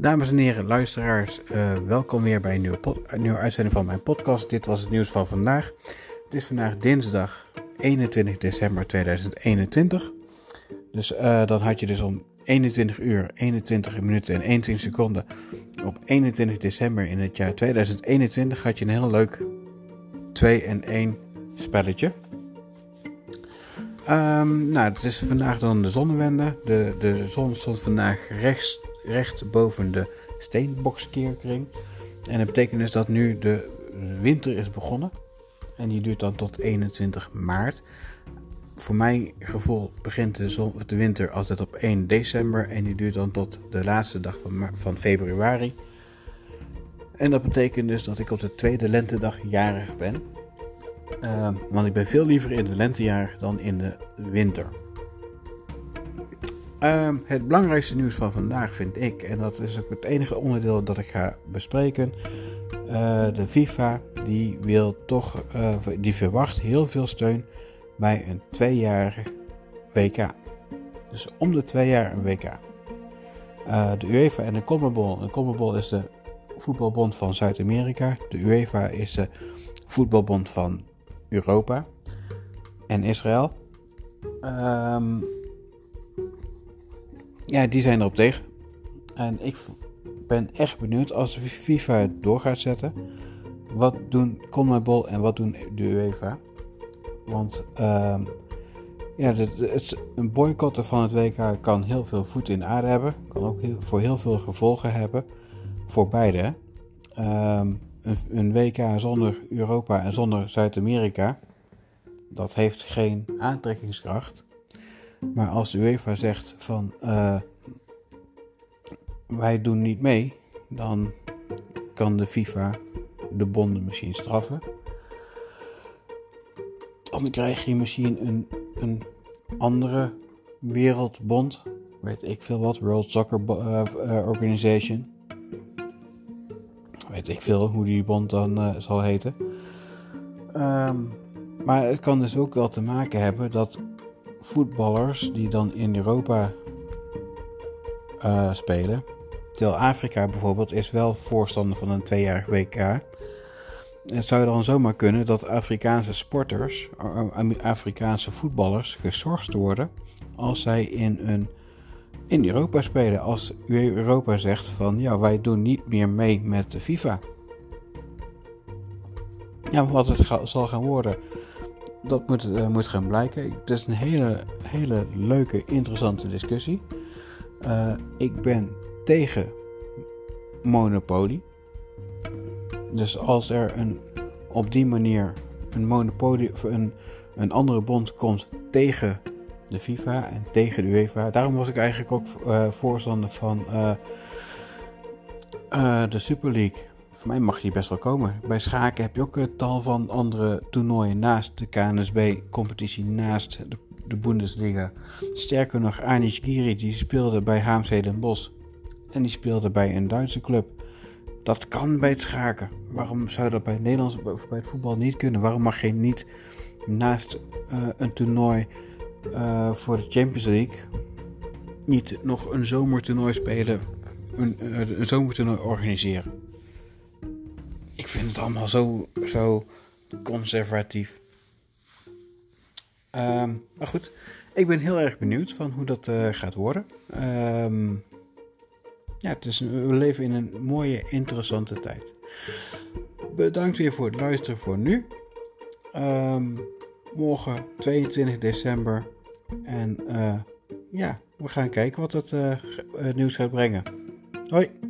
Dames en heren, luisteraars, uh, welkom weer bij een nieuwe, uitzending van mijn podcast. Dit was het nieuws van vandaag. Het is vandaag dinsdag 21 december 2021. Dus uh, dan had je dus om 21 uur, 21 minuten en 21 seconden op 21 december in het jaar 2021 had je een heel leuk 2 en 1 spelletje. Um, nou, het is vandaag dan de zonnewende. De, de zon stond vandaag rechts, recht boven de steenbokskeerkring. En dat betekent dus dat nu de winter is begonnen. En die duurt dan tot 21 maart. Voor mijn gevoel begint de, winter altijd op 1 december. En die duurt dan tot de laatste dag van, februari. En dat betekent dus dat ik op de tweede lentedag jarig ben. Uh, want ik ben veel liever in de lentejaar dan in de winter. Uh, het belangrijkste nieuws van vandaag vind ik, en dat is ook het enige onderdeel dat ik ga bespreken. Uh, de FIFA die wil toch, uh, die verwacht heel veel steun bij een tweejarige WK. Dus om de twee jaar een WK. Uh, de UEFA en de CONMEBOL. De CONMEBOL is de voetbalbond van Zuid-Amerika. De UEFA is de voetbalbond van Europa en Israël. Um, ja, die zijn erop tegen. En ik ben echt benieuwd als FIFA het door gaat zetten. Wat doen CONMEBOL en wat doen de UEFA? Want um, ja, het, het, een boycotten van het WK kan heel veel voet in aarde hebben. Kan ook heel, voor heel veel gevolgen hebben. Voor beide. Um, een, een WK zonder Europa en zonder Zuid-Amerika, dat heeft geen aantrekkingskracht. Maar als de UEFA zegt van uh, wij doen niet mee, dan kan de FIFA de bonden misschien straffen. Dan krijg je misschien een, een andere wereldbond, weet ik veel wat, World Soccer uh, Organization weet ik veel hoe die bond dan zal heten. Um, maar het kan dus ook wel te maken hebben dat voetballers die dan in Europa uh, spelen. Terwijl Afrika bijvoorbeeld is wel voorstander van een tweejarig WK. Het zou dan zomaar kunnen dat Afrikaanse sporters, Afrikaanse voetballers, geschorst worden als zij in een in Europa spelen. Als Europa zegt van ja, wij doen niet meer mee met de FIFA. Ja, wat het zal gaan worden, dat moet, uh, moet gaan blijken. Het is een hele, hele leuke, interessante discussie. Uh, ik ben tegen monopolie. Dus als er een, op die manier een monopolie of een, een andere bond komt tegen de FIFA en tegen de UEFA. Daarom was ik eigenlijk ook uh, voorstander van de Super League. Voor mij mag die best wel komen. Bij schaken heb je ook een tal van andere toernooien naast de KNSB-competitie, naast de, de, Bundesliga. Sterker nog, Anish Giri die speelde bij HMC Den Bosch. En die speelde bij een Duitse club. Dat kan bij het schaken. Waarom zou dat bij het Nederlands bij het voetbal niet kunnen? Waarom mag je niet naast een toernooi uh, voor de Champions League niet nog een zomertoernooi spelen, een, een zomertoernooi organiseren. Ik vind het allemaal zo, zo conservatief. Um, maar goed, ik ben heel erg benieuwd van hoe dat uh, gaat worden. Um, ja, het is, we leven in een mooie, interessante tijd. Bedankt weer voor het luisteren voor nu. Um, morgen 22 december. En uh, ja, we gaan kijken wat het uh, nieuws gaat brengen. Hoi!